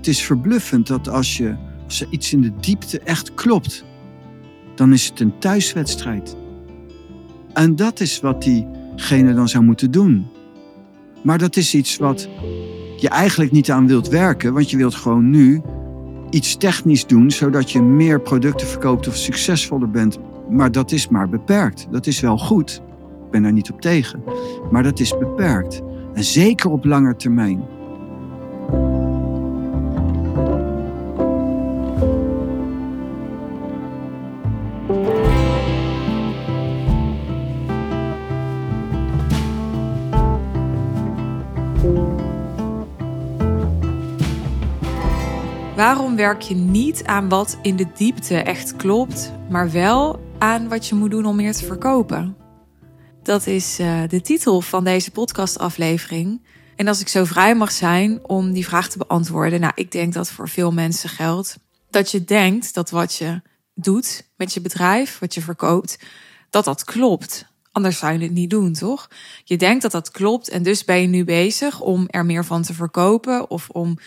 Het is verbluffend dat als, je, als iets in de diepte echt klopt, dan is het een thuiswedstrijd. En dat is wat diegene dan zou moeten doen. Maar dat is iets wat je eigenlijk niet aan wilt werken, want je wilt gewoon nu iets technisch doen, zodat je meer producten verkoopt of succesvoller bent. Maar dat is maar beperkt. Dat is wel goed. Ik ben daar niet op tegen. Maar dat is beperkt. En zeker op lange termijn. Werk je niet aan wat in de diepte echt klopt, maar wel aan wat je moet doen om meer te verkopen? Dat is uh, de titel van deze podcastaflevering. En als ik zo vrij mag zijn om die vraag te beantwoorden, nou, ik denk dat voor veel mensen geldt dat je denkt dat wat je doet met je bedrijf, wat je verkoopt, dat dat klopt. Anders zou je het niet doen, toch? Je denkt dat dat klopt en dus ben je nu bezig om er meer van te verkopen of om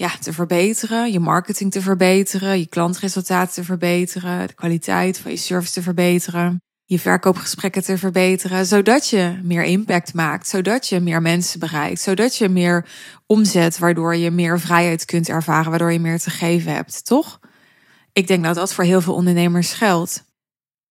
ja, te verbeteren, je marketing te verbeteren, je klantresultaten te verbeteren, de kwaliteit van je service te verbeteren, je verkoopgesprekken te verbeteren, zodat je meer impact maakt, zodat je meer mensen bereikt, zodat je meer omzet, waardoor je meer vrijheid kunt ervaren, waardoor je meer te geven hebt, toch? Ik denk dat dat voor heel veel ondernemers geldt.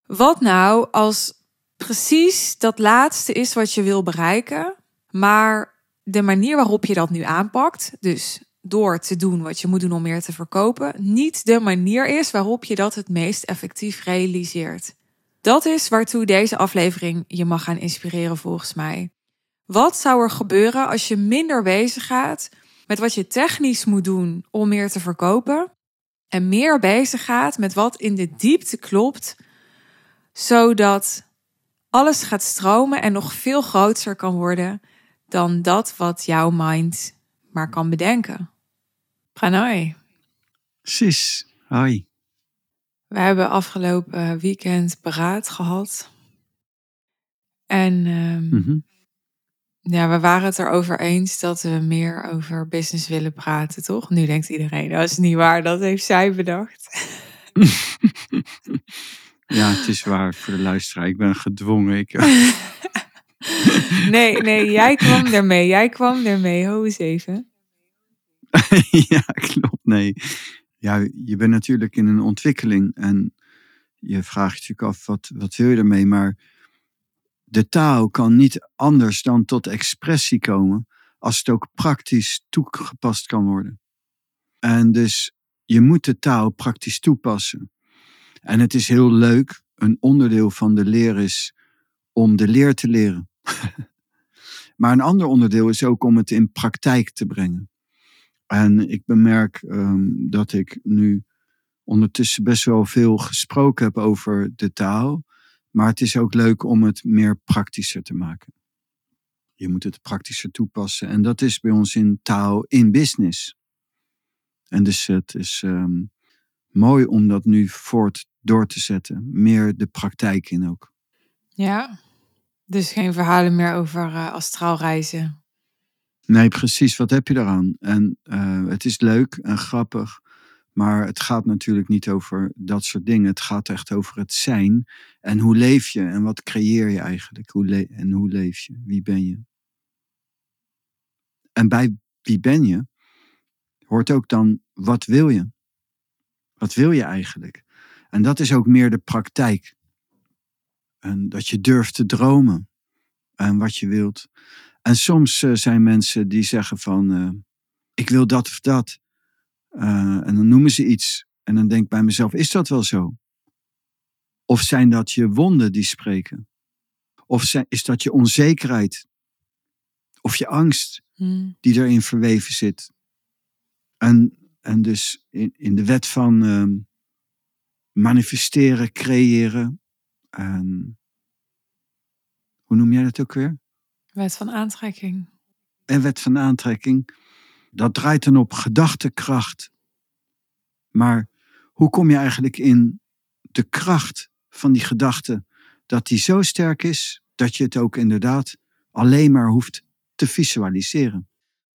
Wat nou als precies dat laatste is wat je wil bereiken, maar de manier waarop je dat nu aanpakt, dus door te doen wat je moet doen om meer te verkopen, niet de manier is waarop je dat het meest effectief realiseert. Dat is waartoe deze aflevering je mag gaan inspireren volgens mij. Wat zou er gebeuren als je minder bezig gaat met wat je technisch moet doen om meer te verkopen en meer bezig gaat met wat in de diepte klopt, zodat alles gaat stromen en nog veel groter kan worden dan dat wat jouw mind maar kan bedenken. Pranay. Precies. Hoi. We hebben afgelopen weekend beraad gehad. En um, ja, we waren het erover eens dat we meer over business willen praten, toch? Nu denkt iedereen, dat is niet waar, dat heeft zij bedacht. ja, het is waar voor de luisteraar. Ik ben gedwongen. Ik... nee, nee, jij kwam ermee. Jij kwam ermee. Ho eens even. ja, klopt. Nee. Ja, je bent natuurlijk in een ontwikkeling en je vraagt je af, wat, wat wil je ermee? Maar de taal kan niet anders dan tot expressie komen als het ook praktisch toegepast kan worden. En dus je moet de taal praktisch toepassen. En het is heel leuk, een onderdeel van de leer is om de leer te leren. maar een ander onderdeel is ook om het in praktijk te brengen. En ik bemerk um, dat ik nu ondertussen best wel veel gesproken heb over de taal. Maar het is ook leuk om het meer praktischer te maken. Je moet het praktischer toepassen. En dat is bij ons in taal in business. En dus het is um, mooi om dat nu voort door te zetten. Meer de praktijk in ook. Ja, dus geen verhalen meer over uh, astraal reizen. Nee, precies. Wat heb je daaraan? En uh, het is leuk en grappig. Maar het gaat natuurlijk niet over dat soort dingen. Het gaat echt over het zijn. En hoe leef je? En wat creëer je eigenlijk? Hoe en hoe leef je? Wie ben je? En bij wie ben je hoort ook dan wat wil je? Wat wil je eigenlijk? En dat is ook meer de praktijk. En dat je durft te dromen. En wat je wilt. En soms uh, zijn mensen die zeggen van, uh, ik wil dat of dat. Uh, en dan noemen ze iets. En dan denk ik bij mezelf, is dat wel zo? Of zijn dat je wonden die spreken? Of zijn, is dat je onzekerheid? Of je angst hmm. die erin verweven zit? En, en dus in, in de wet van uh, manifesteren, creëren. En, hoe noem jij dat ook weer? Wet van aantrekking. En wet van aantrekking, dat draait dan op gedachtekracht. Maar hoe kom je eigenlijk in de kracht van die gedachte, dat die zo sterk is dat je het ook inderdaad alleen maar hoeft te visualiseren?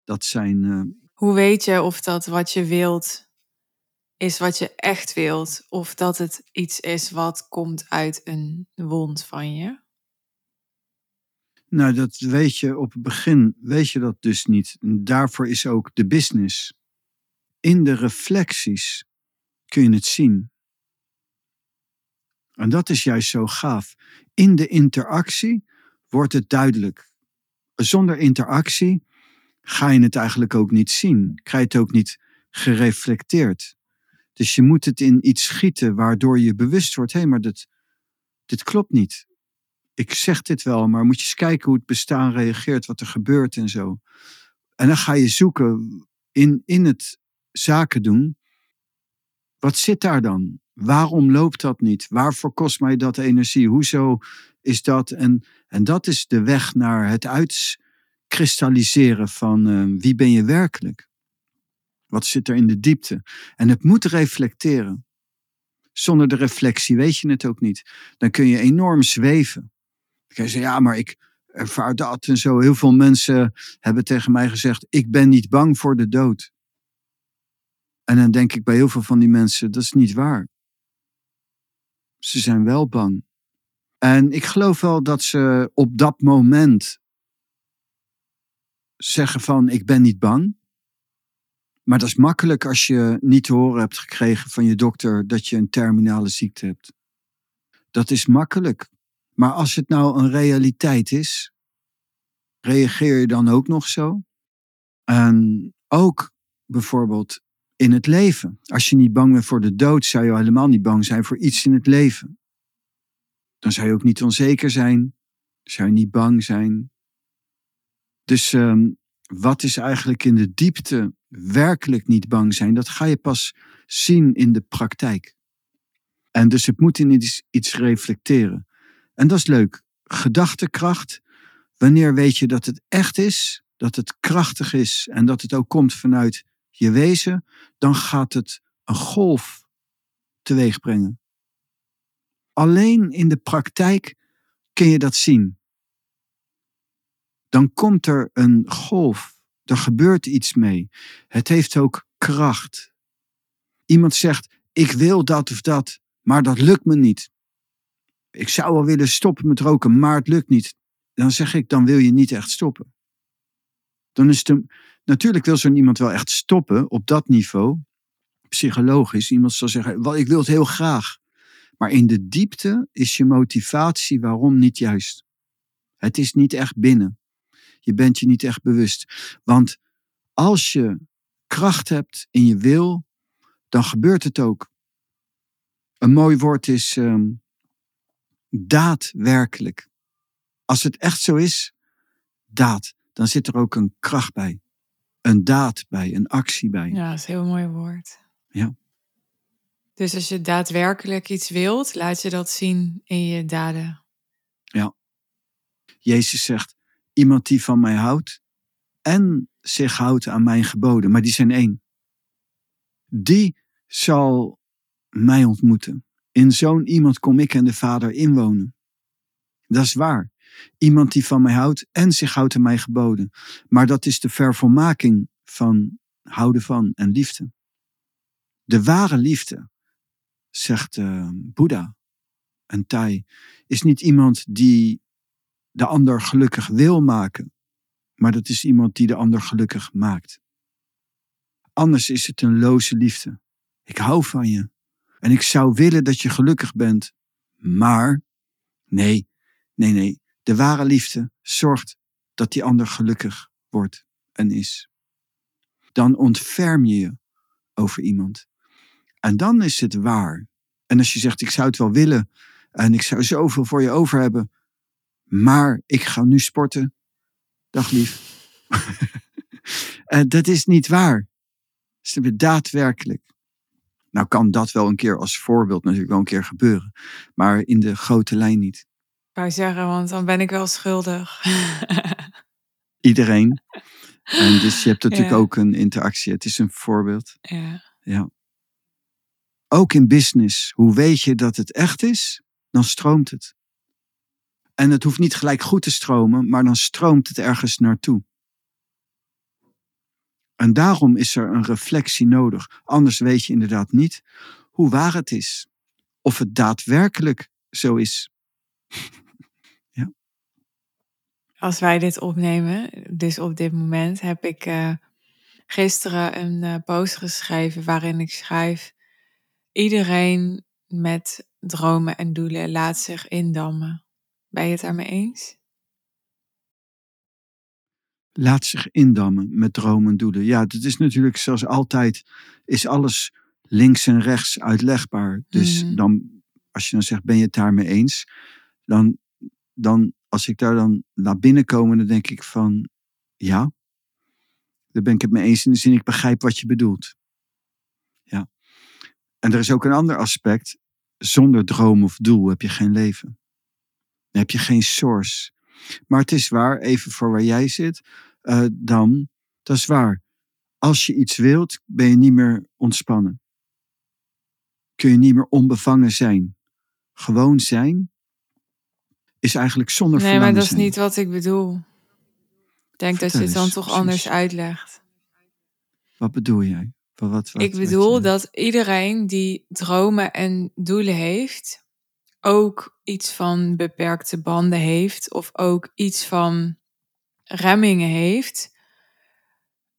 Dat zijn uh, Hoe weet je of dat wat je wilt is wat je echt wilt, of dat het iets is wat komt uit een wond van je? Nou, dat weet je op het begin, weet je dat dus niet. Daarvoor is ook de business. In de reflecties kun je het zien. En dat is juist zo gaaf. In de interactie wordt het duidelijk. Zonder interactie ga je het eigenlijk ook niet zien. Krijg je het ook niet gereflecteerd. Dus je moet het in iets schieten waardoor je bewust wordt: hé, hey, maar dit, dit klopt niet. Ik zeg dit wel, maar moet je eens kijken hoe het bestaan reageert, wat er gebeurt en zo. En dan ga je zoeken in, in het zaken doen. Wat zit daar dan? Waarom loopt dat niet? Waarvoor kost mij dat energie? Hoezo is dat? En, en dat is de weg naar het uitkristalliseren van uh, wie ben je werkelijk? Wat zit er in de diepte? En het moet reflecteren. Zonder de reflectie weet je het ook niet. Dan kun je enorm zweven. Je zeggen, ja, maar ik ervaar dat en zo. Heel veel mensen hebben tegen mij gezegd, ik ben niet bang voor de dood. En dan denk ik bij heel veel van die mensen, dat is niet waar. Ze zijn wel bang. En ik geloof wel dat ze op dat moment zeggen van ik ben niet bang. Maar dat is makkelijk als je niet te horen hebt gekregen van je dokter dat je een terminale ziekte hebt. Dat is makkelijk. Maar als het nou een realiteit is, reageer je dan ook nog zo? En ook bijvoorbeeld in het leven. Als je niet bang bent voor de dood, zou je helemaal niet bang zijn voor iets in het leven. Dan zou je ook niet onzeker zijn, zou je niet bang zijn. Dus um, wat is eigenlijk in de diepte werkelijk niet bang zijn? Dat ga je pas zien in de praktijk. En dus het moet in iets reflecteren. En dat is leuk. Gedachtekracht. Wanneer weet je dat het echt is, dat het krachtig is en dat het ook komt vanuit je wezen, dan gaat het een golf teweeg brengen. Alleen in de praktijk kun je dat zien. Dan komt er een golf, er gebeurt iets mee. Het heeft ook kracht. Iemand zegt, ik wil dat of dat, maar dat lukt me niet. Ik zou wel willen stoppen met roken, maar het lukt niet. Dan zeg ik, dan wil je niet echt stoppen. Dan is het natuurlijk wil zo'n iemand wel echt stoppen op dat niveau, psychologisch. Iemand zal zeggen, ik wil het heel graag. Maar in de diepte is je motivatie waarom niet juist. Het is niet echt binnen. Je bent je niet echt bewust. Want als je kracht hebt in je wil, dan gebeurt het ook. Een mooi woord is um, daadwerkelijk. Als het echt zo is, daad, dan zit er ook een kracht bij. Een daad bij, een actie bij. Ja, dat is een heel mooi woord. Ja. Dus als je daadwerkelijk iets wilt, laat je dat zien in je daden. Ja. Jezus zegt, iemand die van mij houdt en zich houdt aan mijn geboden, maar die zijn één. Die zal mij ontmoeten. In zo'n iemand kom ik en de Vader inwonen. Dat is waar. Iemand die van mij houdt en zich houdt aan mijn geboden. Maar dat is de vervolmaking van houden van en liefde. De ware liefde zegt uh, Boeddha en Thai, is niet iemand die de ander gelukkig wil maken, maar dat is iemand die de ander gelukkig maakt. Anders is het een loze liefde. Ik hou van je en ik zou willen dat je gelukkig bent, maar nee, nee, nee. De ware liefde zorgt dat die ander gelukkig wordt en is. Dan ontferm je je over iemand. En dan is het waar. En als je zegt, ik zou het wel willen en ik zou zoveel voor je over hebben, maar ik ga nu sporten. Dag lief. dat is niet waar. Dat is daadwerkelijk. Nou kan dat wel een keer als voorbeeld natuurlijk wel een keer gebeuren, maar in de grote lijn niet. Ik wou zeggen, want dan ben ik wel schuldig. Iedereen. En dus je hebt natuurlijk ook een interactie. Het is een voorbeeld. Ja. ja. Ook in business. Hoe weet je dat het echt is? Dan stroomt het. En het hoeft niet gelijk goed te stromen, maar dan stroomt het ergens naartoe. En daarom is er een reflectie nodig. Anders weet je inderdaad niet hoe waar het is. Of het daadwerkelijk zo is. ja. Als wij dit opnemen, dus op dit moment, heb ik uh, gisteren een uh, post geschreven waarin ik schrijf: Iedereen met dromen en doelen laat zich indammen. Ben je het daarmee eens? Laat zich indammen met dromen en doelen. Ja, dat is natuurlijk zoals altijd, is alles links en rechts uitlegbaar. Dus Mhm. dan, als je dan zegt, ben je het daarmee eens? Dan, dan, als ik daar dan naar binnen kom, dan denk ik van, ja, daar ben ik het mee eens in de zin, ik begrijp wat je bedoelt. Ja. En er is ook een ander aspect. Zonder droom of doel heb je geen leven. Dan heb je geen source. Maar het is waar, even voor waar jij zit, eh, dan, dat is waar. Als je iets wilt, ben je niet meer ontspannen. Kun je niet meer onbevangen zijn. Gewoon zijn is eigenlijk zonder Nee, maar dat is zijn. niet wat ik bedoel. Ik denk dat je het dan toch anders uitlegt. Wat bedoel jij? Wat, wat, wat- ik bedoel je- dat iedereen die dromen en doelen heeft, ook iets van beperkte banden heeft, of ook iets van remmingen heeft,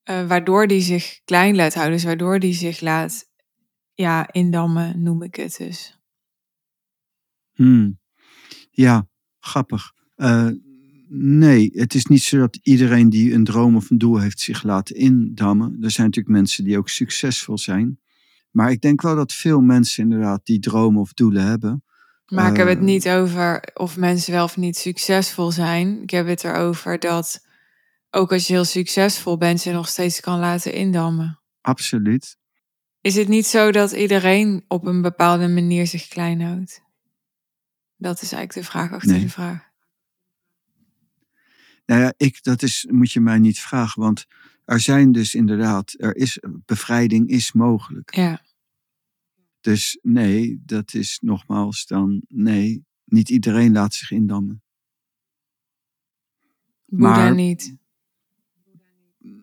eh, waardoor die zich klein laat houden, dus waardoor die zich laat ja, indammen, noem ik het dus. Hmm. Ja, grappig. Eh, nee, het is niet zo dat iedereen die een droom of een doel heeft zich laat indammen. Er zijn natuurlijk mensen die ook succesvol zijn. Maar ik denk wel dat veel mensen inderdaad die dromen of doelen hebben. Maar ik heb het Eh. niet over of mensen wel of niet succesvol zijn. Ik heb het erover dat ook als je heel succesvol bent, je nog steeds kan laten indammen. Absoluut. Is het niet zo dat iedereen op een bepaalde manier zich klein houdt? Dat is eigenlijk de vraag achter Nee. de vraag. Nou ja, ik, dat is, moet je mij niet vragen. Want er zijn dus inderdaad, er is, bevrijding is mogelijk. Ja, Dus nee, dat is nogmaals dan, nee, niet iedereen laat zich indammen. Boeddha niet.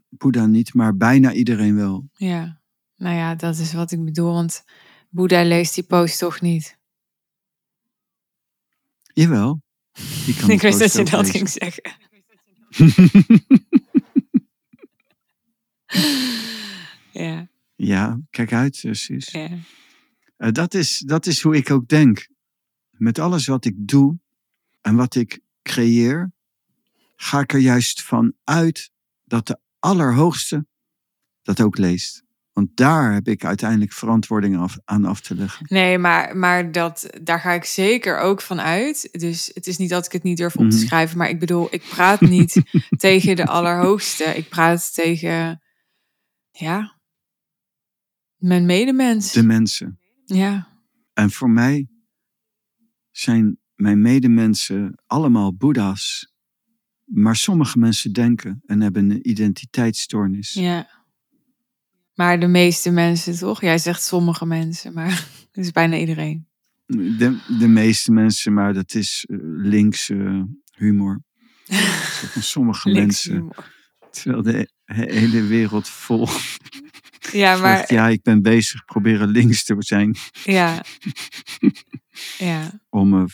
Boeddha niet, maar bijna iedereen wel. Ja, nou ja, dat is wat ik bedoel. Want Boeddha leest die post toch niet. Jawel. Die kan ik wist dat je dat lezen. ging zeggen. Ja, ja, kijk uit, zus. ja. Eh, dat, is, dat is hoe ik ook denk. Met alles wat ik doe en wat ik creëer, ga ik er juist van uit dat de Allerhoogste dat ook leest. Want daar heb ik uiteindelijk verantwoording af, aan af te leggen. Nee, maar, maar dat, daar ga ik zeker ook van uit. Dus het is niet dat ik het niet durf op te Mhm. schrijven. Maar ik bedoel, ik praat niet tegen de Allerhoogste. Ik praat tegen, ja, mijn medemens. De mensen. Ja, En voor mij zijn mijn medemensen allemaal boeddha's. Maar sommige mensen denken en hebben een identiteitsstoornis. ja. Maar de meeste mensen toch? Jij zegt sommige mensen, maar het is bijna iedereen. De, de meeste mensen, maar dat is eh, linkse humor. Sommige mensen. humor. Terwijl de he- hele wereld vol. Ja, maar zegt, ja, ik ben bezig proberen links te zijn. ja. Ja, Om me een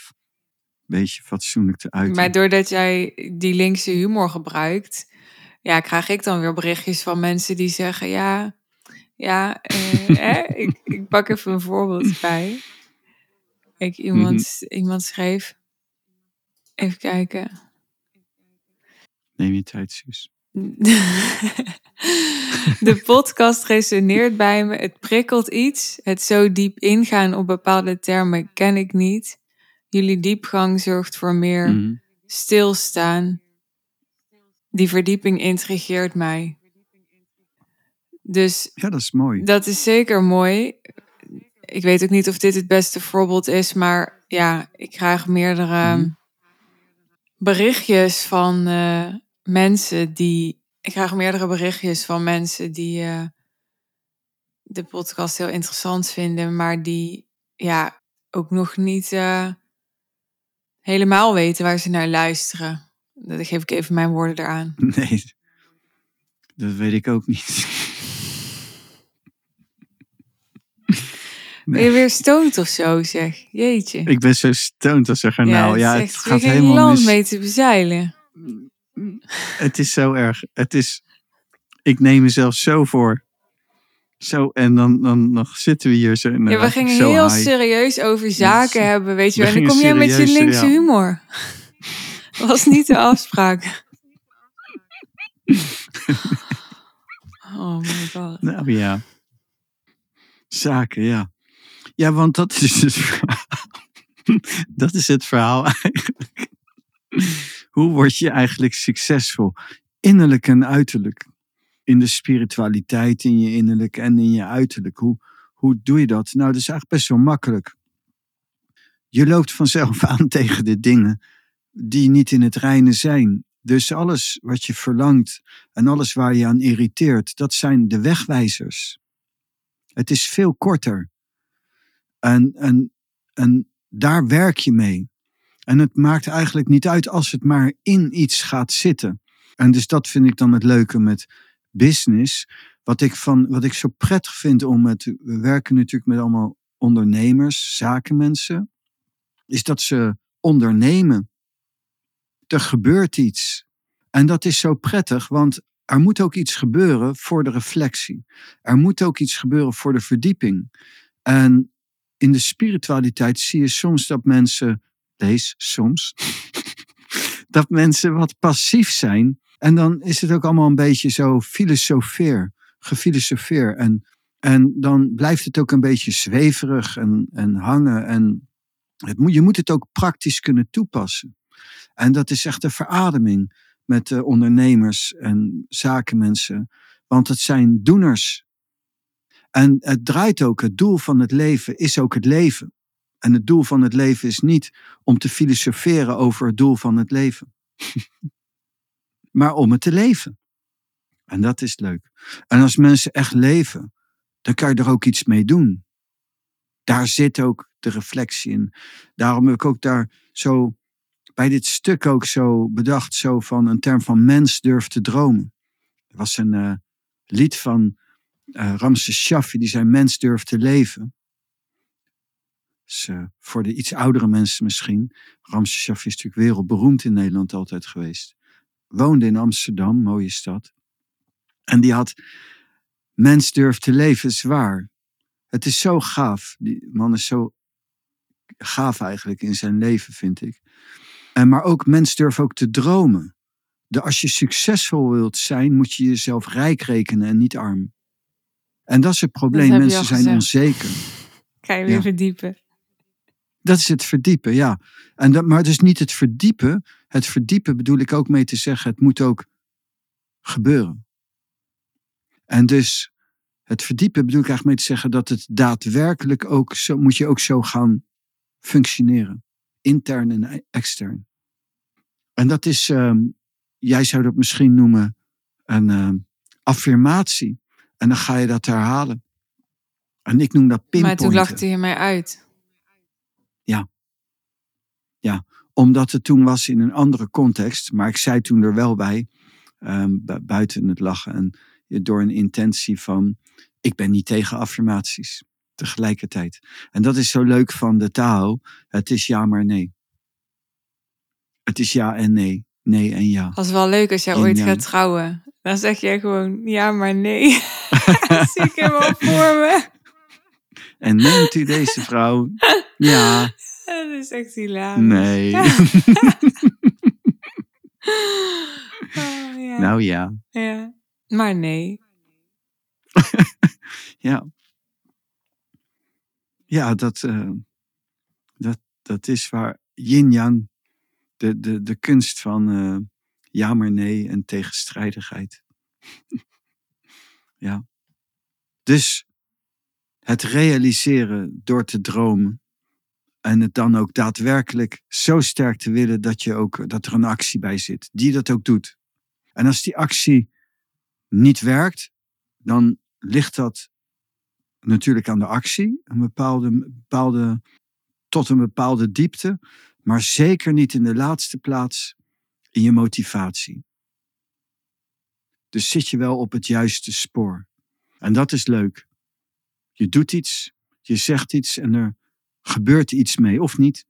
beetje fatsoenlijk te uiten. maar doordat jij die linkse humor gebruikt, ja, krijg ik dan weer berichtjes van mensen die zeggen, ja, ja, eh, ik, ik pak even een voorbeeld bij. Ik, iemand, iemand schreef, even kijken. Neem je tijd, Suus. De podcast resoneert bij me. Het prikkelt iets. Het zo diep ingaan op bepaalde termen ken ik niet. Jullie diepgang zorgt voor meer Mhm. stilstaan. Die verdieping intrigeert mij. Dus Ja, dat is mooi. dat is zeker mooi. Ik weet ook niet of dit het beste voorbeeld is, maar ja, ik krijg meerdere Mhm. berichtjes van eh, mensen die. Ik krijg meerdere berichtjes van mensen die eh, de podcast heel interessant vinden, maar die ja, ook nog niet eh, helemaal weten waar ze naar luisteren. Dat geef ik even mijn woorden eraan. Nee, dat weet ik ook niet. Ben je weer stoned of zo, zeg? Jeetje. Ik ben zo stoned als een garnaal. Ja, het, ja, het gaat helemaal mis. land mee te bezeilen. Het is zo erg. Het is, ik neem mezelf zo voor. Zo, en dan, dan nog zitten we hier zo. Ja, we gingen heel high. serieus over zaken hebben, weet je wel. En dan kom jij met je linkse ja. humor. Dat was niet de afspraak. Oh my god. Nou ja. Zaken, ja. Ja, want dat is het verhaal. Dat is het verhaal eigenlijk. Hoe word je eigenlijk succesvol? Innerlijk en uiterlijk. In de spiritualiteit, in je innerlijk en in je uiterlijk. Hoe, hoe doe je dat? Nou, dat is eigenlijk best wel makkelijk. Je loopt vanzelf aan tegen de dingen die niet in het reine zijn. Dus alles wat je verlangt en alles waar je aan irriteert, dat zijn de wegwijzers. Het is veel korter. En, en, en daar werk je mee. En het maakt eigenlijk niet uit als het maar in iets gaat zitten. En dus dat vind ik dan het leuke met business. Wat ik, van, wat ik zo prettig vind om met. We werken natuurlijk met allemaal ondernemers, zakenmensen. Is dat ze ondernemen. Er gebeurt iets. En dat is zo prettig, want er moet ook iets gebeuren voor de reflectie. Er moet ook iets gebeuren voor de verdieping. En in de spiritualiteit zie je soms dat mensen, lees soms, dat mensen wat passief zijn. En dan is het ook allemaal een beetje zo filosofeer, gefilosofeer. En, en dan blijft het ook een beetje zweverig en, en hangen. En het moet, je moet het ook praktisch kunnen toepassen. En dat is echt een verademing met eh, ondernemers en zakenmensen. Want het zijn doeners. En het draait ook, het doel van het leven is ook het leven. En het doel van het leven is niet om te filosoferen over het doel van het leven. maar om het te leven. En dat is leuk. En als mensen echt leven, dan kan je er ook iets mee doen. Daar zit ook de reflectie in. Daarom heb ik ook daar zo bij dit stuk ook zo bedacht, zo van een term van mens durft te dromen. Er was een eh, lied van eh Ramses Shaffi die zei mens durft te leven. Dus, eh, voor de iets oudere mensen misschien. Ramses Shaffi is natuurlijk wereldberoemd in Nederland altijd geweest. Woonde in Amsterdam, mooie stad. En die had mens durft te leven, is waar. Het is zo gaaf. Die man is zo gaaf eigenlijk in zijn leven, vind ik. En maar ook mens durft ook te dromen. De, als je succesvol wilt zijn, moet je jezelf rijk rekenen en niet arm. En dat is het probleem. Mensen zijn gezegd. onzeker. Ga je weer Ja. verdiepen. Dat is het verdiepen, ja. En dat, maar het is niet het verdiepen. Het verdiepen bedoel ik ook mee te zeggen, het moet ook gebeuren. En dus het verdiepen bedoel ik eigenlijk mee te zeggen dat het daadwerkelijk ook zo, moet je ook zo gaan functioneren. Intern en extern. En dat is, ehm, jij zou dat misschien noemen een ehm, affirmatie. En dan ga je dat herhalen. En ik noem dat Maar pinpointen. toen lachte je mij uit. Omdat het toen was in een andere context. Maar ik zei toen er wel bij, ehm, bu- buiten het lachen. En door een intentie van, ik ben niet tegen affirmaties. Tegelijkertijd. En dat is zo leuk van de Tao. Het is ja maar nee. Het is ja en nee. Nee en ja. Was wel leuk als jij ooit gaat trouwen. Dan zeg jij gewoon ja, maar nee. Dat zie ik helemaal voor me. En neemt u deze vrouw? Ja, Dat is echt hilarisch. nee. Oh, ja. Nou ja. ja. Maar nee. Ja. Ja, dat, eh, dat, dat is waar yin-yang, de, de, de kunst van eh, ja maar nee en tegenstrijdigheid. ja. Dus het realiseren door te dromen en het dan ook daadwerkelijk zo sterk te willen dat, je ook, dat er een actie bij zit, die dat ook doet. En als die actie niet werkt, dan ligt dat natuurlijk aan de actie, een bepaalde, bepaalde, tot een bepaalde diepte, maar zeker niet in de laatste plaats in je motivatie. Dus zit je wel op het juiste spoor. En dat is leuk. Je doet iets, Je zegt iets en er gebeurt iets mee, of niet?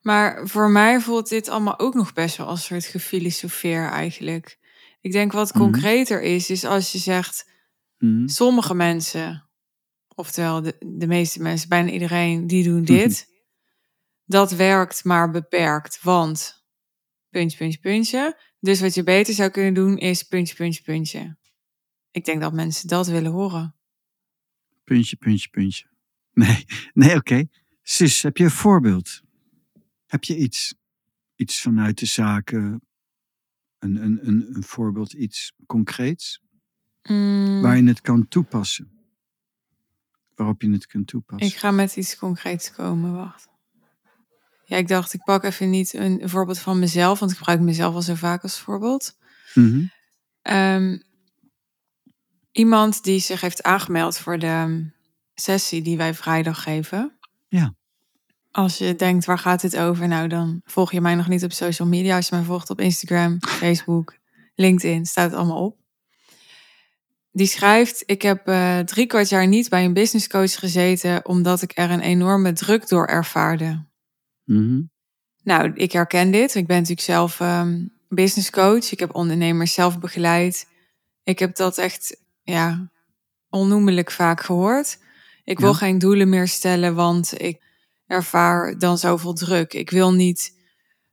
Maar voor mij voelt dit allemaal ook nog best wel als een soort gefilosofeer eigenlijk. Ik denk wat Mhm. concreter is, is als je zegt, Mhm. sommige mensen, oftewel de, de meeste mensen, bijna iedereen, die doen dit. Dat werkt maar beperkt, want puntje, puntje, puntje. Dus wat je beter zou kunnen doen is puntje, puntje, puntje. Ik denk dat mensen dat willen horen. Puntje, puntje, puntje. Nee, nee, oké. Sis, heb je een voorbeeld? Heb je iets? Iets vanuit de zaken? Een, een, een, een voorbeeld, iets concreets? Mm, Waar je het kan toepassen? Waarop je het kunt toepassen? ik ga met iets concreets komen, wacht. Ja, ik dacht, ik pak even niet een, voorbeeld van mezelf, want ik gebruik mezelf al zo vaak als voorbeeld. Mhm. Ehm, iemand die zich heeft aangemeld voor de sessie die wij vrijdag geven. Ja. Als je denkt, waar gaat dit over? Nou, dan volg je mij nog niet op social media. Als je mij volgt op Instagram, Facebook, LinkedIn, staat het allemaal op. Die schrijft, ik heb eh, drie kwart jaar niet bij een business coach gezeten, omdat ik er een enorme druk door ervaarde. Mhm. Nou, ik herken dit. Ik ben natuurlijk zelf ehm, business coach. Ik heb ondernemers zelf begeleid. Ik heb dat echt, ja, onnoemelijk vaak gehoord. Ik wil Ja. geen doelen meer stellen, want ik ervaar dan zoveel druk. Ik wil niet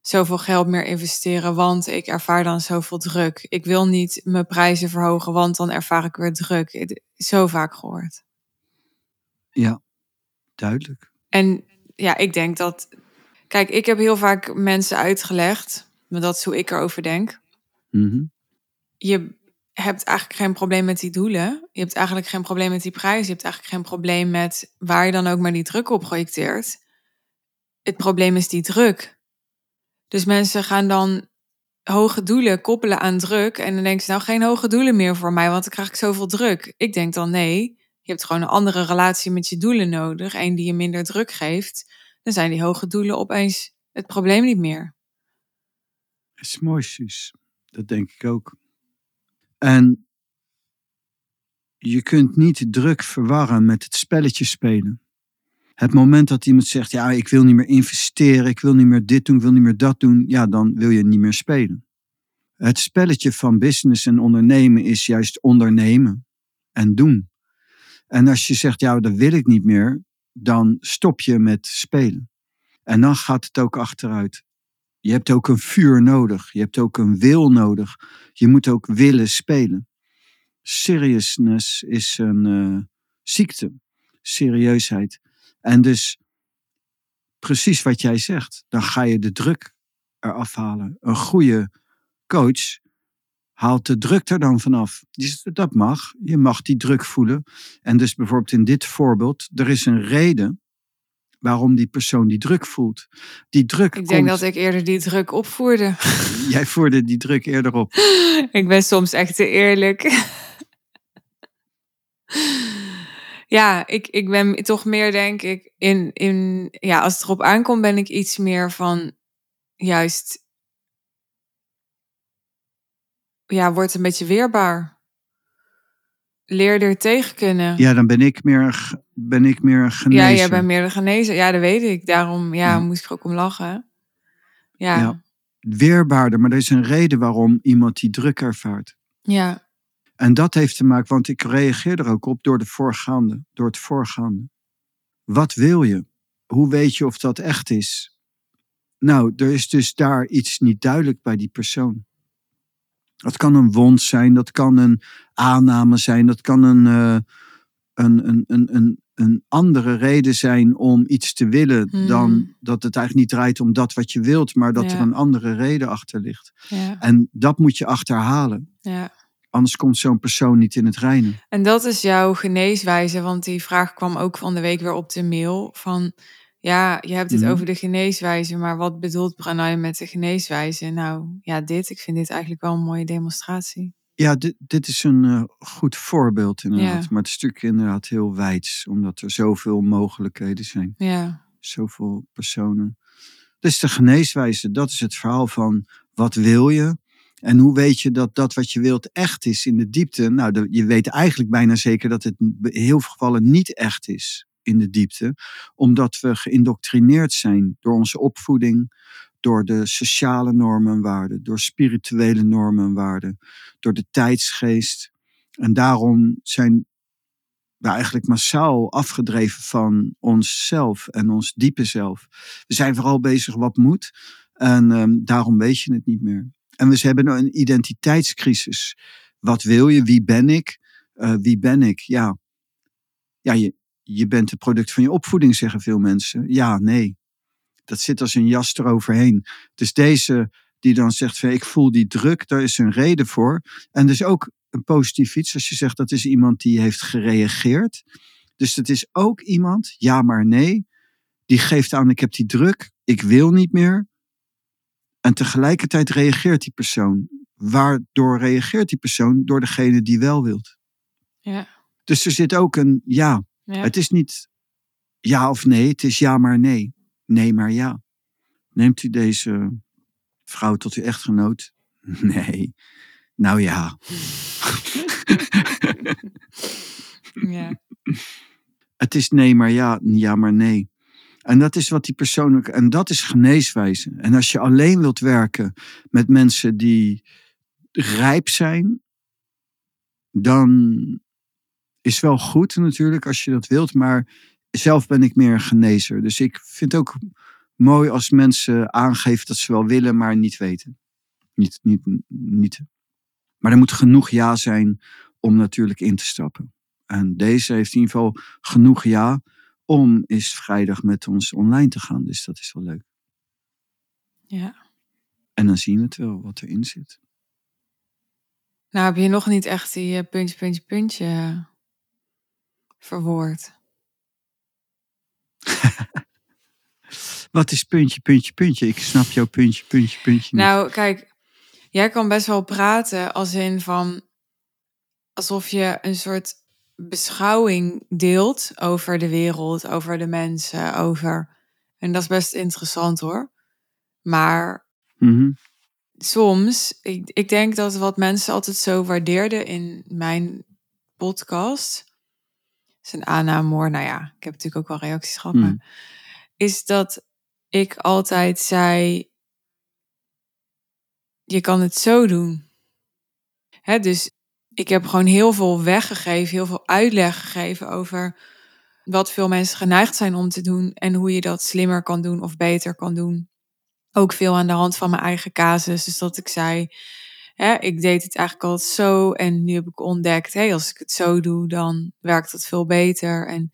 zoveel geld meer investeren, want ik ervaar dan zoveel druk. Ik wil niet mijn prijzen verhogen, want dan ervaar ik weer druk. Zo vaak gehoord. Ja, duidelijk. En ja, ik denk dat. Kijk, ik heb heel vaak mensen uitgelegd, maar dat is hoe ik erover denk. Mhm. Je hebt eigenlijk geen probleem met die doelen. Je hebt eigenlijk geen probleem met die prijs. Je hebt eigenlijk geen probleem met waar je dan ook maar die druk op projecteert. Het probleem is die druk. Dus mensen gaan dan hoge doelen koppelen aan druk. En dan denken ze, nou geen hoge doelen meer voor mij, want dan krijg ik zoveel druk. Ik denk dan nee, je hebt gewoon een andere relatie met je doelen nodig. Een die je minder druk geeft. Dan zijn die hoge doelen opeens het probleem niet meer. Dat is mooi, Suus. Dat denk ik ook. En je kunt niet druk verwarren met het spelletje spelen. Het moment dat iemand zegt, ja, ik wil niet meer investeren, ik wil niet meer dit doen, ik wil niet meer dat doen, ja, dan wil je niet meer spelen. Het spelletje van business en ondernemen is juist ondernemen en doen. En als je zegt, ja, dat wil ik niet meer, dan stop je met spelen. En dan gaat het ook achteruit. Je hebt ook een vuur nodig. Je hebt ook een wil nodig. Je moet ook willen spelen. Seriousness is een eh, ziekte. Serieusheid. En dus precies wat jij zegt. Dan ga je de druk eraf halen. Een goede coach haalt de druk er dan vanaf. Dus dat mag. Je mag die druk voelen. En dus bijvoorbeeld in dit voorbeeld. Er is een reden waarom die persoon die druk voelt. Die druk Ik denk komt- dat ik eerder die druk opvoerde. Jij voerde die druk eerder op. ik ben soms echt te eerlijk. ja, ik, ik ben toch meer, denk ik, in, in. Ja, als het erop aankomt, ben ik iets meer van. Juist. Ja, wordt een beetje weerbaar. Leer er tegen kunnen. Ja, dan ben ik meer, ben ik meer een genezer. Ja, jij bent meer de genezer. Ja, dat weet ik. Daarom ja, Ja. moest ik er ook om lachen. Ja, ja. Ja. Weerbaarder, maar er is een reden waarom iemand die druk ervaart. En dat heeft te maken, want ik reageer er ook op door, de voorgaande, door het voorgaande. Wat wil je? Hoe weet je of dat echt is? Nou, er is dus daar iets niet duidelijk bij die persoon. Dat kan een wond zijn, dat kan een aanname zijn, dat kan een, eh, een, een, een, een, een andere reden zijn om iets te willen Hmm. dan dat het eigenlijk niet draait om dat wat je wilt, maar dat er een andere reden achter ligt. ja, En dat moet je achterhalen. ja. Anders komt zo'n persoon niet in het reinen. En dat is jouw geneeswijze, want die vraag kwam ook van de week weer op de mail. Van ja, je hebt het Mhm. over de geneeswijze, maar wat bedoelt Pranay met de geneeswijze? Nou ja, dit, ik vind dit eigenlijk wel een mooie demonstratie. Ja, dit, dit is een eh, goed voorbeeld inderdaad. Ja. Maar het is natuurlijk inderdaad heel wijds, omdat er zoveel mogelijkheden zijn. Ja, Zoveel personen. Dus de geneeswijze, dat is het verhaal van wat wil je? En hoe weet je dat dat wat je wilt echt is in de diepte? Nou, je weet eigenlijk bijna zeker dat het in heel veel gevallen niet echt is. In de diepte, omdat we geïndoctrineerd zijn door onze opvoeding, door de sociale normen en waarden, door spirituele normen en waarden, door de tijdsgeest. En daarom zijn we eigenlijk massaal afgedreven van onszelf en ons diepe zelf. We zijn vooral bezig wat moet en ehm, daarom weet je het niet meer. En we hebben een identiteitscrisis. Wat wil je? Wie ben ik? Uh, wie ben ik? Ja, ja je, je bent het product van je opvoeding, zeggen veel mensen. Ja, nee. Dat zit als een jas eroverheen. Dus deze die dan zegt van ik voel die druk, daar is een reden voor. En dus ook een positief iets als je zegt dat is iemand die heeft gereageerd. Dus het is ook iemand, ja maar nee, die geeft aan ik heb die druk, ik wil niet meer. En tegelijkertijd reageert die persoon. Waardoor reageert die persoon? Door degene die wel wilt. Ja. Dus er zit ook een ja. Ja. Het is niet ja of nee, het is ja maar nee. Nee maar ja. Neemt u deze vrouw tot uw echtgenoot? Nee. Nou ja. ja. Het is nee maar ja, ja maar nee. En dat is wat die persoonlijk, en dat is geneeswijze. En als je alleen wilt werken met mensen die rijp zijn, dan is wel goed natuurlijk als je dat wilt, maar zelf ben ik meer een genezer. Dus ik vind het ook mooi als mensen aangeven dat ze wel willen, maar niet weten. Niet, niet, niet. Maar er moet genoeg ja zijn om natuurlijk in te stappen. En deze heeft in ieder geval genoeg ja om is vrijdag met ons online te gaan. Dus dat is wel leuk. Ja. En dan zien we het wel wat erin zit. Nou, heb je nog niet echt die uh, puntje, puntje, puntje verwoord? wat is puntje, puntje, puntje? Ik snap jouw puntje, puntje, puntje. Niet. Nou, kijk, jij kan best wel praten als in van alsof je een soort beschouwing deelt over de wereld, over de mensen, over. En dat is best interessant hoor. Maar mm soms, ik, ik denk dat wat mensen altijd zo waardeerden in mijn podcast, is een aanname hoor, nou ja, ik heb natuurlijk ook wel reacties gehad, mm. maar is dat ik altijd zei, je kan het zo doen. Hè, dus ik heb gewoon heel veel weggegeven, heel veel uitleg gegeven over wat veel mensen geneigd zijn om te doen en hoe je dat slimmer kan doen of beter kan doen. Ook veel aan de hand van mijn eigen casus. Dus dat ik zei, hè, ik deed het eigenlijk altijd zo en nu heb ik ontdekt, hé, als ik het zo doe, dan werkt het veel beter. En,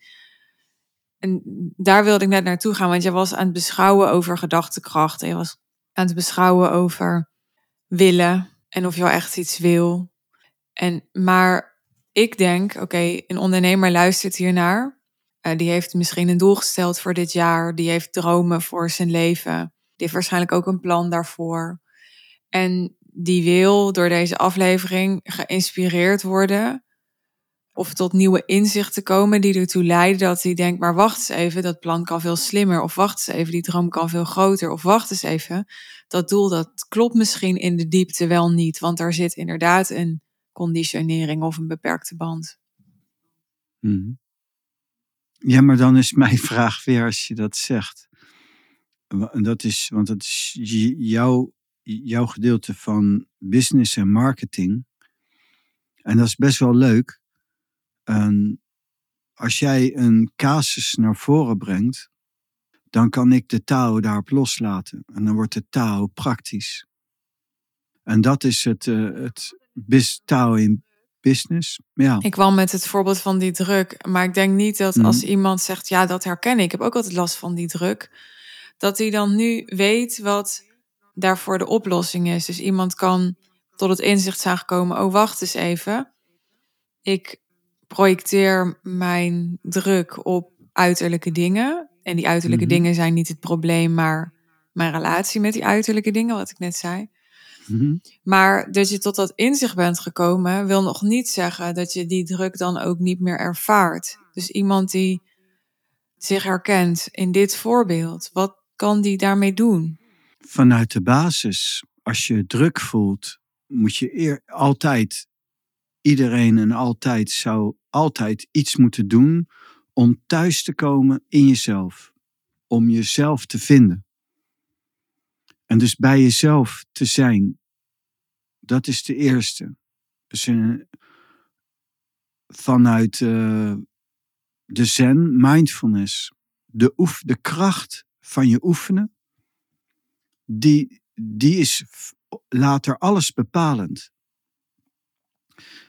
en daar wilde ik net naartoe gaan, want jij was aan het beschouwen over gedachtekracht. En je was aan het beschouwen over willen en of je wel echt iets wil. En, maar ik denk, oké, een ondernemer luistert hiernaar. Uh, die heeft misschien een doel gesteld voor dit jaar. Die heeft dromen voor zijn leven. Die heeft waarschijnlijk ook een plan daarvoor. En die wil door deze aflevering geïnspireerd worden. Of tot nieuwe inzichten komen die ertoe leiden dat hij denkt, maar wacht eens even, dat plan kan veel slimmer. Of wacht eens even, die droom kan veel groter. Of wacht eens even, dat doel dat klopt misschien in de diepte wel niet. Want daar zit inderdaad een conditionering of een beperkte band. Mhm. Ja, maar dan is mijn vraag weer als je dat zegt. Dat is, want dat is jouw, jouw gedeelte van business en marketing. En dat is best wel leuk. En als jij een casus naar voren brengt, dan kan ik de taal daarop loslaten. En dan wordt de taal praktisch. En dat is het, uh, het, taal in business. Ja. Ik kwam met het voorbeeld van die druk, maar ik denk niet dat als mhm. iemand zegt, ja, dat herken ik, ik heb ook altijd last van die druk, dat hij dan nu weet wat daarvoor de oplossing is. Dus iemand kan tot het inzicht zijn gekomen, oh, wacht eens even. Ik projecteer mijn druk op uiterlijke dingen. En die uiterlijke mhm. dingen zijn niet het probleem, maar mijn relatie met die uiterlijke dingen, wat ik net zei. Mhm. Maar dat je tot dat inzicht bent gekomen, wil nog niet zeggen dat je die druk dan ook niet meer ervaart. Dus iemand die zich herkent in dit voorbeeld, wat kan die daarmee doen? Vanuit de basis, als je druk voelt, moet je eer, altijd, iedereen en altijd zou altijd iets moeten doen om thuis te komen in jezelf. Om jezelf te vinden. En dus bij jezelf te zijn. Dat is de eerste. Dus eh, vanuit uh, de zen, mindfulness, de, oef, de kracht van je oefenen, die, die is later alles bepalend.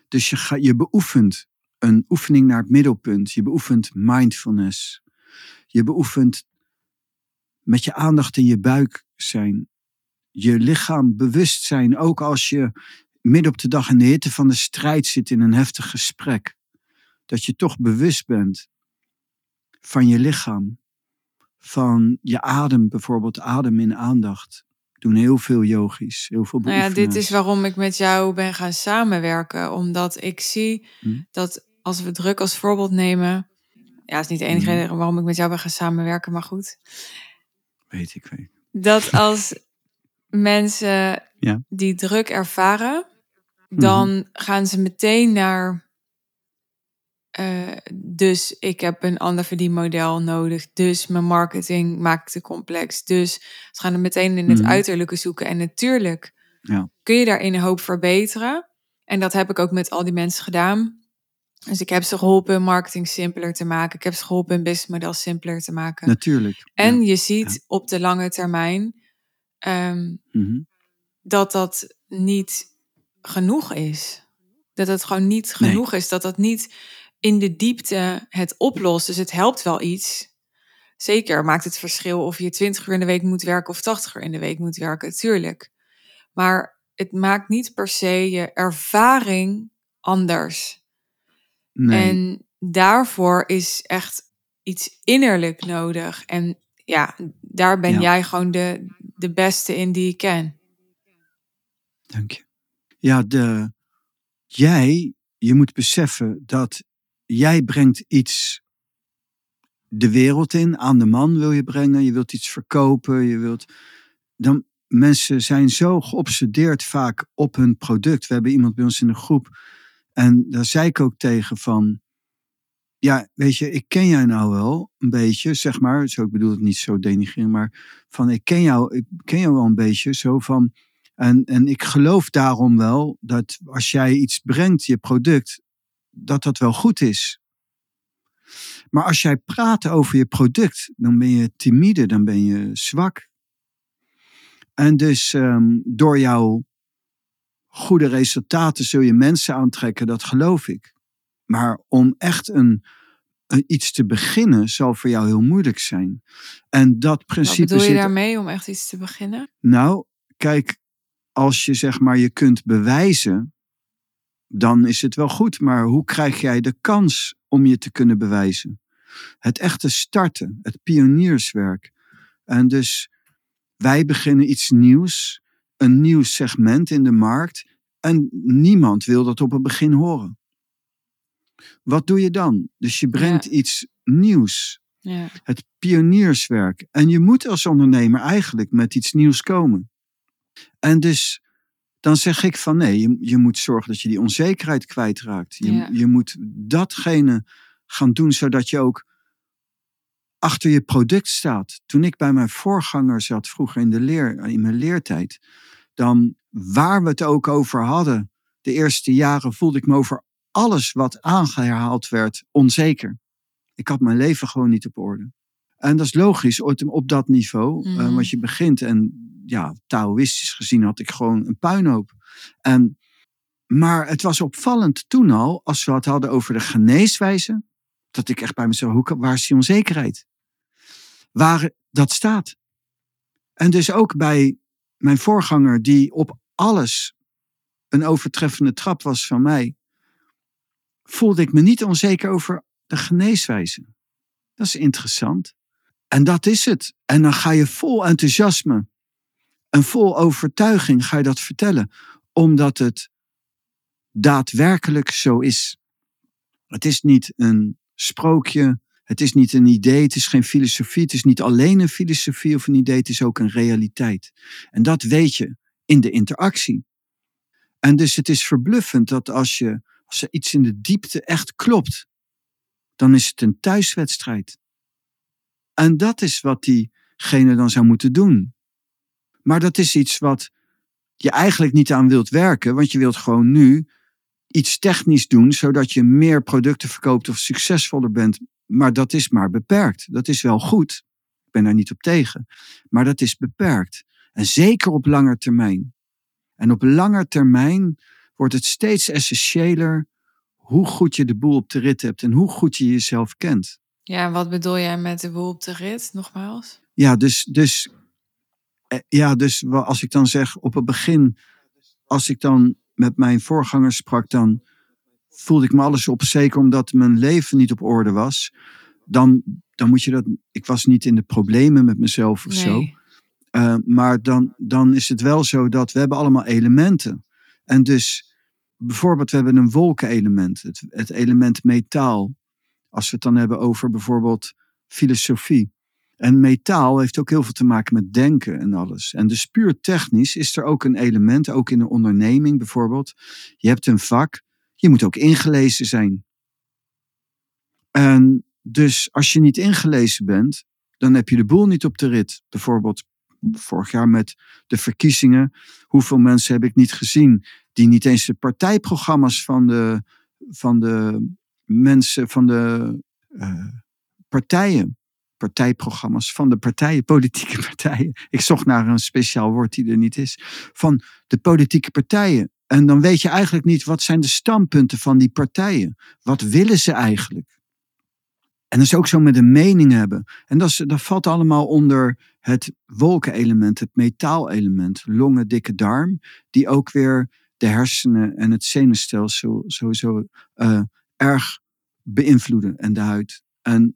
Dus je, ga, je beoefent een oefening naar het middelpunt. Je beoefent mindfulness. Je beoefent met je aandacht in je buik zijn. Je lichaam bewust zijn, ook als je midden op de dag in de hitte van de strijd zit in een heftig gesprek. Dat je toch bewust bent van je lichaam. Van je adem, bijvoorbeeld adem in aandacht. Doen heel veel yogis, heel veel Nou ja, dit is waarom ik met jou ben gaan samenwerken. Omdat ik zie hm? dat als we druk als voorbeeld nemen. Ja, is niet de enige hm. reden waarom ik met jou ben gaan samenwerken, maar goed. Weet ik, weet. Dat als mensen ja. die druk ervaren, dan mhm. gaan ze meteen naar. Uh, dus ik heb een ander verdienmodel nodig. Dus mijn marketing maakt te complex. Dus ze gaan er meteen in het mhm. uiterlijke zoeken. En natuurlijk ja. kun je daarin een hoop verbeteren. En dat heb ik ook met al die mensen gedaan. Dus ik heb ze geholpen marketing simpeler te maken. Ik heb ze geholpen een businessmodel simpeler te maken. Natuurlijk. En je ziet op de lange termijn um, dat dat niet genoeg is. Dat het gewoon niet genoeg is. Dat dat niet in de diepte het oplost. Dus het helpt wel iets. Zeker maakt het verschil of je 20 uur in de week moet werken of 80 uur in de week moet werken, tuurlijk. Maar het maakt niet per se je ervaring anders. Nee. En daarvoor is echt iets innerlijk nodig. En ja, daar ben jij gewoon de, de beste in die ik ken. Dank je. Ja, de, jij, je moet beseffen dat jij brengt iets de wereld in, aan de man wil je brengen, je wilt iets verkopen, je wilt. Dan, mensen zijn zo geobsedeerd vaak op hun product. We hebben iemand bij ons in de groep en daar zei ik ook tegen van, ja, weet je, ik ken jij nou wel een beetje, zeg maar, zo ik bedoel het niet zo denigreren, maar van ik ken jou, ik ken jou wel een beetje, zo van, en, en ik geloof daarom wel dat als jij iets brengt, je product, dat dat wel goed is. Maar als jij praat over je product, dan ben je timide, dan ben je zwak. En dus um, door jouw goede resultaten zul je mensen aantrekken, dat geloof ik. Maar om echt een, iets te beginnen zal voor jou heel moeilijk zijn. En dat principe. Wat bedoel je daarmee om echt iets te beginnen? Nou, kijk, als je zeg maar je kunt bewijzen, dan is het wel goed. Maar hoe krijg jij de kans om je te kunnen bewijzen? Het echte starten, het pionierswerk. En dus wij beginnen iets nieuws, een nieuw segment in de markt. En niemand wil dat op het begin horen. Wat doe je dan? Dus je brengt iets nieuws. Ja. Het pionierswerk. En je moet als ondernemer eigenlijk met iets nieuws komen. En dus dan zeg ik van nee, je, je moet zorgen dat je die onzekerheid kwijtraakt. Je, je moet datgene gaan doen zodat je ook achter je product staat. Toen ik bij mijn voorganger zat, vroeger in, de leer, in mijn leertijd, dan waar we het ook over hadden, de eerste jaren voelde ik me over alles wat aangehaald werd onzeker. Ik had mijn leven gewoon niet op orde. En dat is logisch op dat niveau, mm want je begint en ja, Taoïstisch gezien had ik gewoon een puinhoop. En, maar het was opvallend toen al, als we het hadden over de geneeswijze, dat ik echt bij mezelf, hoe, waar is die onzekerheid? Waar dat staat. En dus ook bij mijn voorganger, die op alles een overtreffende trap was van mij, voelde ik me niet onzeker over de geneeswijze. Dat is interessant. En dat is het. En dan ga je vol enthousiasme en vol overtuiging ga je dat vertellen, omdat het daadwerkelijk zo is. Het is niet een sprookje, het is niet een idee, het is geen filosofie, het is niet alleen een filosofie of een idee, het is ook een realiteit. En dat weet je in de interactie. En dus het is verbluffend dat als je als er iets in de diepte echt klopt, dan is het een thuiswedstrijd. En dat is wat diegene dan zou moeten doen. Maar dat is iets wat je eigenlijk niet aan wilt werken, want je wilt gewoon nu iets technisch doen, zodat je meer producten verkoopt of succesvoller bent. Maar dat is maar beperkt. Dat is wel goed. Ik ben daar niet op tegen. Maar dat is beperkt. En zeker op lange termijn. En op lange termijn wordt het steeds essentiëler hoe goed je de boel op de rit hebt en hoe goed je jezelf kent. Ja, wat bedoel jij met de boel op de rit, nogmaals? Ja, dus, dus, eh, ja, dus als ik dan zeg op het begin, als ik dan met mijn voorgangers sprak, dan voelde ik me alles op, zeker omdat mijn leven niet op orde was. Dan, dan moet je dat, ik was niet in de problemen met mezelf of zo. Uh, maar dan, dan is het wel zo dat we hebben allemaal elementen. En dus bijvoorbeeld, we hebben een wolkenelement, het, het element metaal. Als we het dan hebben over bijvoorbeeld filosofie. En metaal heeft ook heel veel te maken met denken en alles. En dus puur technisch is er ook een element, ook in een onderneming bijvoorbeeld. Je hebt een vak, je moet ook ingelezen zijn. En dus als je niet ingelezen bent, dan heb je de boel niet op de rit. Bijvoorbeeld vorig jaar met de verkiezingen. Hoeveel mensen heb ik niet gezien die niet eens de partijprogramma's van de, van de mensen, van de uh, partijen, partijprogramma's van de partijen, politieke partijen. Ik zocht naar een speciaal woord die er niet is. Van de politieke partijen. En dan weet je eigenlijk niet wat zijn de standpunten van die partijen. Wat willen ze eigenlijk? En dat is ook zo met een mening hebben. En dat, is, dat valt allemaal onder het wolkenelement, het metaalelement, longen, dikke darm, die ook weer de hersenen en het zenuwstelsel sowieso uh, erg beïnvloeden en de huid. En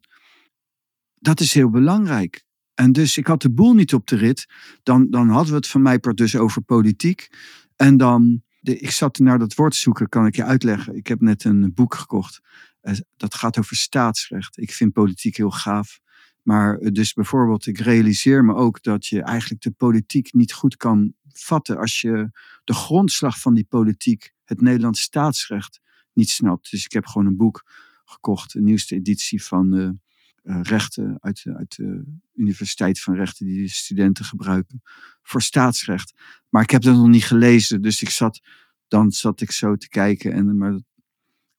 dat is heel belangrijk. En dus ik had de boel niet op de rit. Dan, dan hadden we het van mij dus over politiek. En dan, de, ik zat naar dat woord zoeken, kan ik je uitleggen. Ik heb net een boek gekocht. Eh, dat gaat over staatsrecht. Ik vind politiek heel gaaf. Maar eh, dus bijvoorbeeld, ik realiseer me ook dat je eigenlijk de politiek niet goed kan vatten als je de grondslag van die politiek, het Nederlands staatsrecht, niet snapt. Dus ik heb gewoon een boek gekocht, de nieuwste editie van de uh, rechten uit, uit de Universiteit van Rechten die de studenten gebruiken voor staatsrecht. Maar ik heb dat nog niet gelezen, dus ik zat, dan zat ik zo te kijken en maar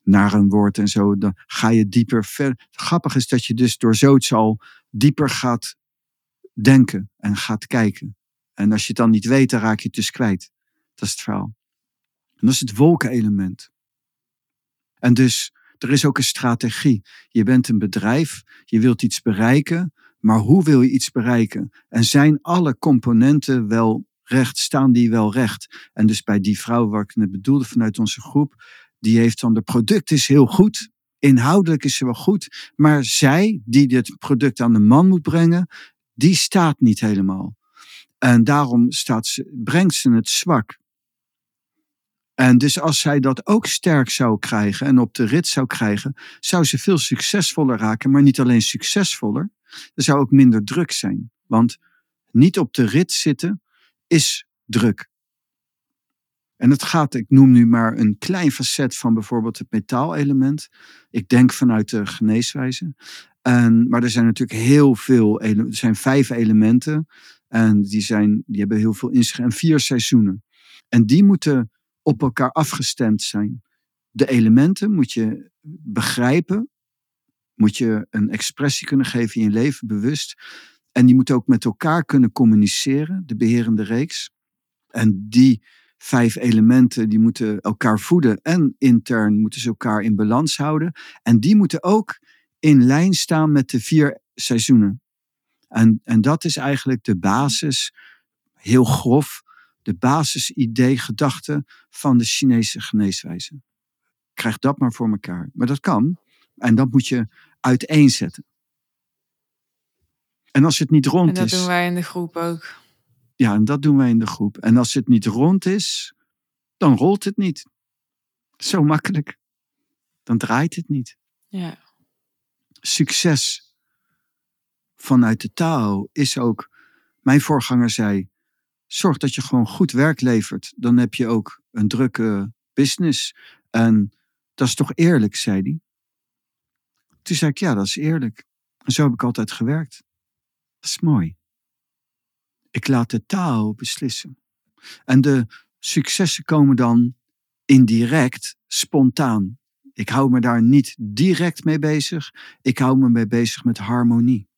naar een woord en zo, dan ga je dieper verder. Grappig is dat je dus door zoiets al dieper gaat denken en gaat kijken. En als je het dan niet weet, dan raak je het dus kwijt. Dat is het verhaal. En dat is het wolkenelement. En dus, er is ook een strategie. Je bent een bedrijf, je wilt iets bereiken, maar hoe wil je iets bereiken? En zijn alle componenten wel recht, staan die wel recht? En dus bij die vrouw waar ik net bedoelde vanuit onze groep, die heeft dan de product is heel goed. Inhoudelijk is ze wel goed. Maar zij, die dit product aan de man moet brengen, die staat niet helemaal. En daarom staat brengt ze het zwak. En dus als zij dat ook sterk zou krijgen en op de rit zou krijgen, zou ze veel succesvoller raken. Maar niet alleen succesvoller, er zou ook minder druk zijn. Want niet op de rit zitten is druk. En het gaat, ik noem nu maar een klein facet van bijvoorbeeld het metaalelement. Ik denk vanuit de geneeswijze. En, maar er zijn natuurlijk heel veel, er zijn vijf elementen. En die, zijn, die hebben heel veel inzicht. En vier seizoenen. En die moeten op elkaar afgestemd zijn. De elementen moet je begrijpen. Moet je een expressie kunnen geven in je leven, bewust. En die moeten ook met elkaar kunnen communiceren, de beherende reeks. En die vijf elementen die moeten elkaar voeden en intern moeten ze elkaar in balans houden. En die moeten ook in lijn staan met de vier seizoenen. En, en dat is eigenlijk de basis, heel grof, de basisidee, gedachte van de Chinese geneeswijze. Krijg dat maar voor elkaar. Maar dat kan. En dat moet je uiteenzetten. En als het niet rond is. En dat doen wij in de groep ook. Ja, en dat doen wij in de groep. En als het niet rond is, dan rolt het niet. Zo makkelijk. Dan draait het niet. Ja. Succes vanuit de taal is ook. Mijn voorganger zei: zorg dat je gewoon goed werk levert. Dan heb je ook een drukke business. En dat is toch eerlijk, zei hij. Toen zei ik, ja, dat is eerlijk. En zo heb ik altijd gewerkt. Dat is mooi. Ik laat de taal beslissen. En de successen komen dan indirect, spontaan. Ik hou me daar niet direct mee bezig. Ik hou me mee bezig met harmonie.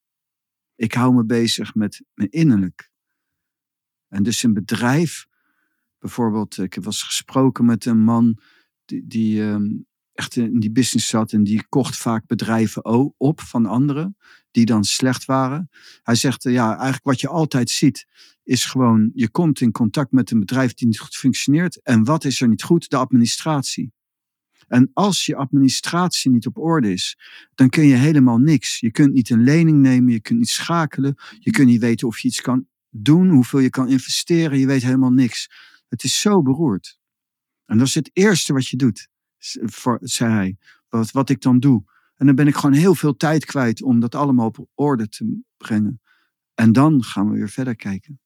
Ik hou me bezig met mijn innerlijk. En dus een bedrijf, bijvoorbeeld, ik heb wel eens gesproken met een man die, die ehm, echt in die business zat en die kocht vaak bedrijven op van anderen die dan slecht waren. Hij zegt, ja, eigenlijk wat je altijd ziet is gewoon, je komt in contact met een bedrijf die niet goed functioneert. En wat is er niet goed? De administratie. En als je administratie niet op orde is, dan kun je helemaal niks. Je kunt niet een lening nemen, je kunt niet schakelen, je kunt niet weten of je iets kan doen, hoeveel je kan investeren, je weet helemaal niks. Het is zo beroerd. En dat is het eerste wat je doet, zei hij. Wat, wat ik dan doe. En dan ben ik gewoon heel veel tijd kwijt om dat allemaal op orde te brengen. En dan gaan we weer verder kijken.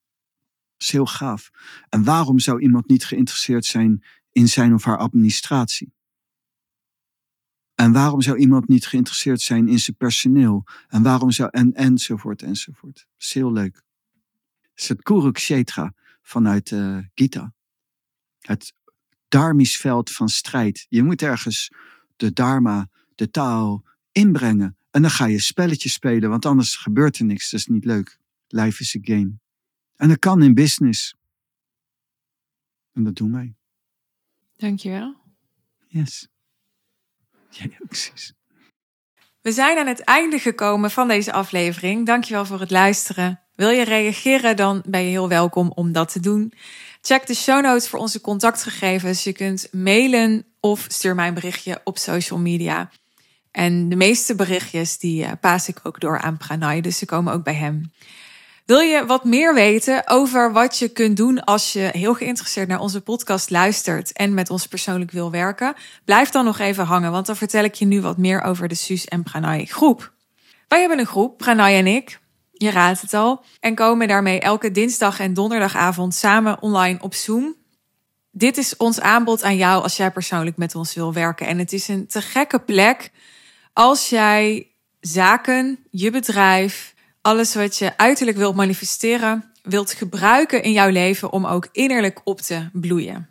Dat is heel gaaf. En waarom zou iemand niet geïnteresseerd zijn in zijn of haar administratie? En waarom zou iemand niet geïnteresseerd zijn in zijn personeel? En waarom zou, en, enzovoort, enzovoort. Dat is heel leuk. Het is het Kurukshetra vanuit uh, Gita. Het dharmisch van strijd. Je moet ergens de dharma, de taal inbrengen. En dan ga je spelletjes spelen, want anders gebeurt er niks. Dat is niet leuk. Life is a game. En dat kan in business. En dat doen wij. Dankjewel. Yes. Ja, precies. We zijn aan het einde gekomen van deze aflevering. Dankjewel voor het luisteren. Wil je reageren, dan ben je heel welkom om dat te doen. Check de show notes voor onze contactgegevens. Je kunt mailen of stuur mij een berichtje op social media. En de meeste berichtjes die uh, paas ik ook door aan Pranay, dus ze komen ook bij hem. Wil je wat meer weten over wat je kunt doen als je heel geïnteresseerd naar onze podcast luistert en met ons persoonlijk wil werken? Blijf dan nog even hangen, want dan vertel ik je nu wat meer over de Suus en Pranay groep. Wij hebben een groep, Pranay en ik, je raadt het al, en komen daarmee elke dinsdag en donderdagavond samen online op Zoom. Dit is ons aanbod aan jou als jij persoonlijk met ons wil werken. En het is een te gekke plek als jij zaken, je bedrijf, alles wat je uiterlijk wilt manifesteren, wilt gebruiken in jouw leven om ook innerlijk op te bloeien.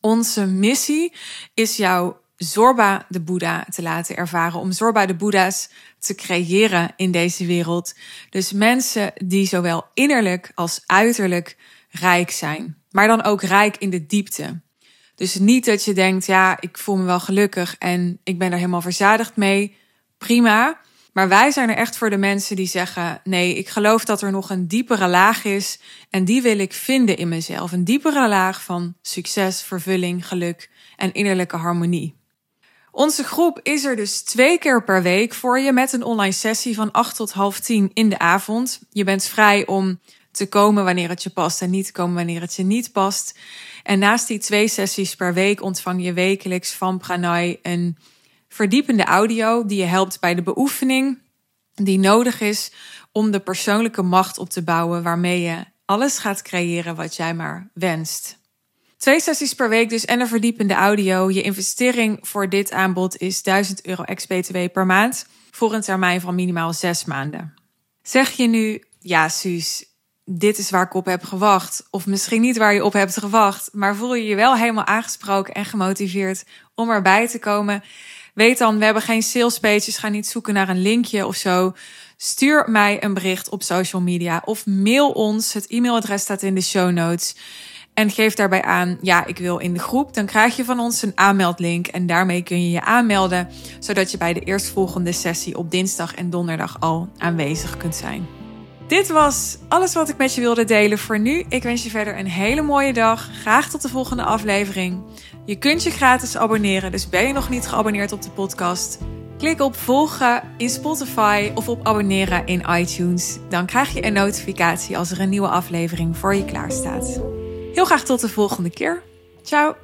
Onze missie is jou Zorba de Boeddha te laten ervaren, om Zorba de Boeddha's te creëren in deze wereld. Dus mensen die zowel innerlijk als uiterlijk rijk zijn, maar dan ook rijk in de diepte. Dus niet dat je denkt, ja, ik voel me wel gelukkig en ik ben er helemaal verzadigd mee. Prima. Maar wij zijn er echt voor de mensen die zeggen: nee, ik geloof dat er nog een diepere laag is. En die wil ik vinden in mezelf. Een diepere laag van succes, vervulling, geluk en innerlijke harmonie. Onze groep is er dus twee keer per week voor je met een online sessie van 8 tot half 10 in de avond. Je bent vrij om te komen wanneer het je past en niet te komen wanneer het je niet past. En naast die twee sessies per week ontvang je wekelijks van Pranay een verdiepende audio die je helpt bij de beoefening die nodig is om de persoonlijke macht op te bouwen waarmee je alles gaat creëren wat jij maar wenst. Twee sessies per week dus en een verdiepende audio. Je investering voor dit aanbod is 1000 euro ex-BTW per maand voor een termijn van minimaal zes maanden. Zeg je nu, ja Suus, dit is waar ik op heb gewacht. Of misschien niet waar je op hebt gewacht, maar voel je je wel helemaal aangesproken en gemotiveerd om erbij te komen? Weet dan, we hebben geen sales pages. Ga niet zoeken naar een linkje of zo. Stuur mij een bericht op social media of mail ons. Het e-mailadres staat in de show notes. En geef daarbij aan, ja, ik wil in de groep. Dan krijg je van ons een aanmeldlink. En daarmee kun je je aanmelden. Zodat je bij de eerstvolgende sessie op dinsdag en donderdag al aanwezig kunt zijn. Dit was alles wat ik met je wilde delen voor nu. Ik wens je verder een hele mooie dag. Graag tot de volgende aflevering. Je kunt je gratis abonneren, dus ben je nog niet geabonneerd op de podcast? Klik op volgen in Spotify of op abonneren in iTunes. Dan krijg je een notificatie als er een nieuwe aflevering voor je klaar staat. Heel graag tot de volgende keer. Ciao.